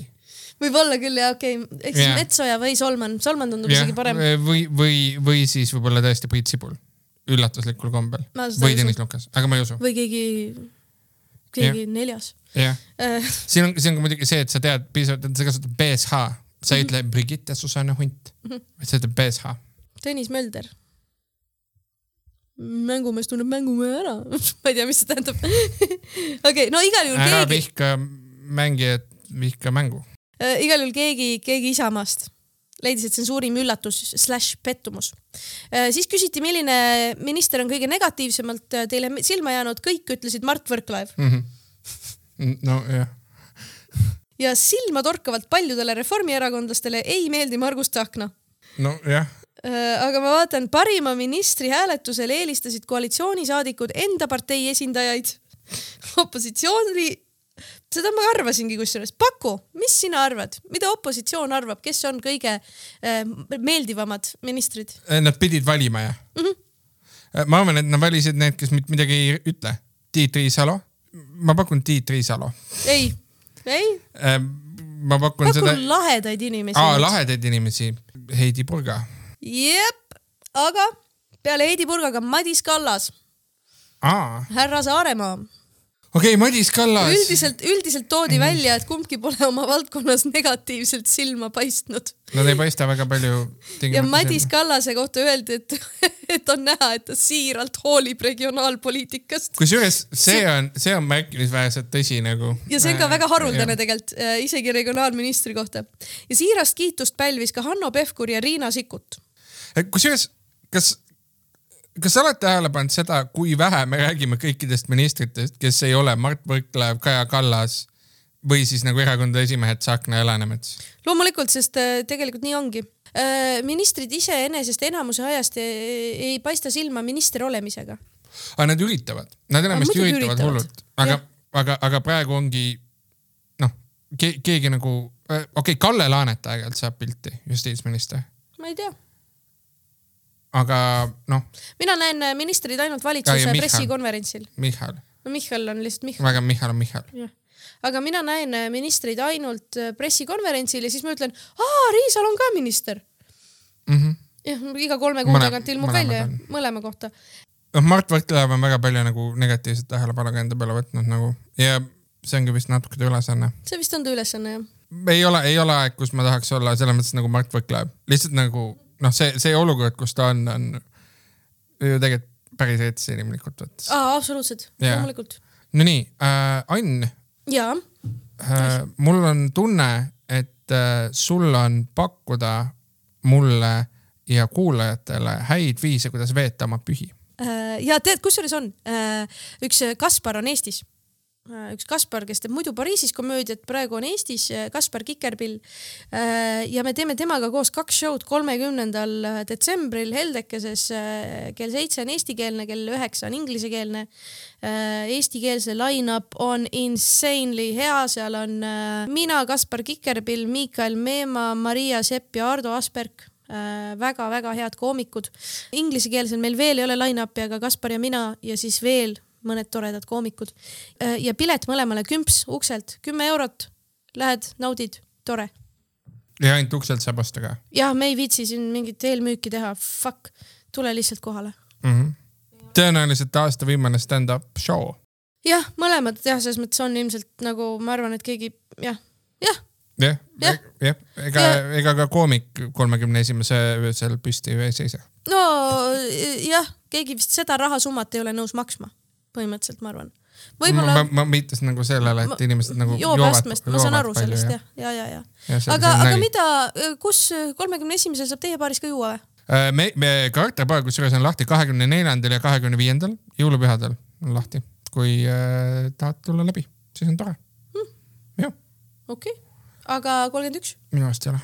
võib-olla küll jah, okei okay., ehk siis Jah. Metsoja või Solman, Solman tundub jah isegi, parem. või, või, või siis võib-olla tõesti Priit Sibul üllatuslikul kombel või. Tõnis Lukas, aga ma ei usu. või keegi, keegi neljas jah, äh,. siin on, siin on muidugi see, et sa tead piisavalt, et sa kasutad BSH, sa ei ütle Brigitte Susanne Hunt, Mhm. vaid sa ütled BSH. Tõnis Mölder. Mängumees tunneb mängumehe ära. ma ei tea, mis see tähendab. okei, no igal juhul ära keegi, vihka mängijat, vihka mängu. äh, igal juhul keegi, keegi Isamaast leidis, et see on suurim üllatus slaš pettumus äh,. siis küsiti, milline minister on kõige negatiivsemalt äh, teile silma jäänud, kõik ütlesid Mart Võrklaev nojah, ja silmatorkavalt paljudele reformierakondlastele ei meeldi Margus Tsahkna. nojah, aga ma vaatan, parima ministri hääletusel eelistasid koalitsioonisaadikud enda partei esindajaid. opositsiooni, seda ma arvasingi kusjuures. Paku, mis sina arvad, mida opositsioon arvab, kes on kõige äh, meeldivamad ministrid? nad pidid valima jah mm? -hmm. ma arvan, et nad valisid need, kes mitte midagi ei ütle. Tiit Riisalo, ma pakun Tiit Riisalo. ei, ei, ma pakun seda pakun, lahedaid inimesi. lahedaid inimesi, Heidi Purga. jep, aga peale Heidy Purgaga Madis Kallas, härra Saaremaa okei okay,, Madis Kallas. üldiselt, üldiselt toodi välja, et kumbki pole oma valdkonnas negatiivselt silma paistnud Nad ei paista väga palju. ja Madis. Kallase kohta öeldi, et, et on näha, et ta siiralt hoolib regionaalpoliitikast. kusjuures see on, see on märkimisväärselt tõsi nagu. ja see on ka väga haruldane. tegelikult, isegi regionaalministri kohta. ja siirast kiitust pälvis ka Hanno Pevkur ja Riina Sikkut. kusjuures, kas, kas sa oled tähele pannud seda, kui vähe me räägime kõikidest ministritest, kes ei ole Mart Võrklaev, Kaja Kallas või siis nagu erakondade esimehed Tsahkna ja Läänemets? loomulikult, sest äh, tegelikult nii ongi. ministrid iseenesest enamuse ajast ei, ei paista silma minister olemisega. aga nad üritavad, nad enamasti üritavad üritavad. hullult, aga aga, aga praegu ongi noh ke,, keegi nagu, okei okay,, Kalle Laanet aeg-ajalt saab pilti, justiitsminister, ma ei tea, aga noh, mina näen äh, ministreid ainult valitsuse Michal. pressikonverentsil. Michal, no Michal on lihtsalt Michal. väga Michal on Michal. aga mina näen äh, ministreid ainult äh, pressikonverentsil ja siis ma ütlen, aa, Riisal on ka minister. jah, iga kolme kuu tagant ilmub välja on. mõlema kohta. noh, Mart Võrklaev on väga palju nagu negatiivset tähelepanu ka enda peale võtnud nagu ja see ongi vist natuke ta ülesanne. see vist on ta ülesanne jah. ei ole, ei ole aeg, kus ma tahaks olla selles mõttes nagu Mart Võrklaev, lihtsalt nagu noh, see, see olukord, kus ta on, on ju tegelikult päris eetiliselt inimlikult võttes. absoluutselt, loomulikult. Nonii äh,, Ann jaa, äh,, mul on tunne, et äh, sul on pakkuda mulle ja kuulajatele häid viise, kuidas veeta oma pühi. Äh, ja tead, kusjuures on üks Kaspar on Eestis. Üks Kaspar, kes teeb muidu Pariisis komöödiat, praegu on Eestis, Kaspar Kikerpill. ja me teeme temaga koos kaks show'd kolmekümnendal detsembril Heldekeses. kell seitse on eestikeelne, kell üheksa on inglisekeelne. Eestikeelse line-up on insanely hea, seal on äh, mina, Kaspar Kikerpill, Miikael Meemaa, Maria Sepp ja Ardo Asperg väga-väga head koomikud. Inglisekeelsel meil veel ei ole line-up'i, aga Kaspar ja mina ja siis veel mõned toredad koomikud. ja pilet mõlemale kümps ukselt, kümme eurot. Lähed, naudid, tore. ja ainult ukselt sabasta ka jah, me ei viitsi siin mingit eelmüüki teha, fuck, tule lihtsalt kohale. mm. -hmm. tõenäoliselt aasta viimane stand-up show. jah, mõlemad jah, selles mõttes on ilmselt nagu ma arvan, et keegi jah, jah, jah, Jah. jah, ega Ja-, ega ka koomik kolmekümne esimese öösel püsti ju ei seisa. no jah, keegi vist seda rahasummat ei ole nõus maksma, põhimõtteliselt ma arvan. ma, võib-olla ma viitasin nagu sellele, et Ma- inimesed nagu joobeastmest, ma saan aru sellest jah, ja, ja, ja. aga, aga mida, kus kolmekümne esimesel saab teie baaris ka juua või? Äh, me, me karakteripäev kusjuures on lahti kahekümne neljandal ja kahekümne viiendal, jõulupühadel on lahti. kui äh, tahad tulla läbi, siis on tore. jah, okei okay., aga kolmkümmend üks? minu arust ei ole.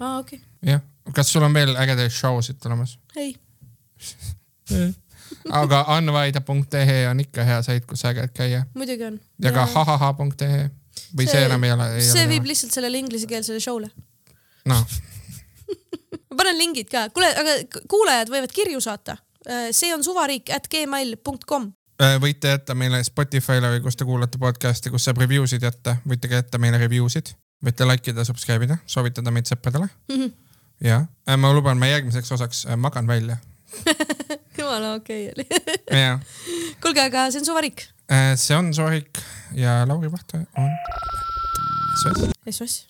aa, okei okay., jah, kas sul on veel ägedaid show sid tulemas? ei. aga anvaida.ee on ikka hea sait, kus äge käia muidugi on. ja ka hahaha.ee või see, see enam ei ole, see viib. lihtsalt sellele inglisekeelsele show'le. noh, ma panen lingid ka, kuule, aga kuulajad võivad kirju saata. see on suvariik at gmail.com. Äh, võite jätta meile Spotify'le või kus te kuulate podcast'i, kus saab review sid jätta, võite ka jätta meile review sid, võite like ida, subscribe ida, soovitada meid sõpradele Mhm. ja ma luban, ma järgmiseks osaks äh, magan välja. jumala okei oli. ja kuulge, aga see on suvariik. äh, see on Sorik ja Lauri Vahte on. SOS.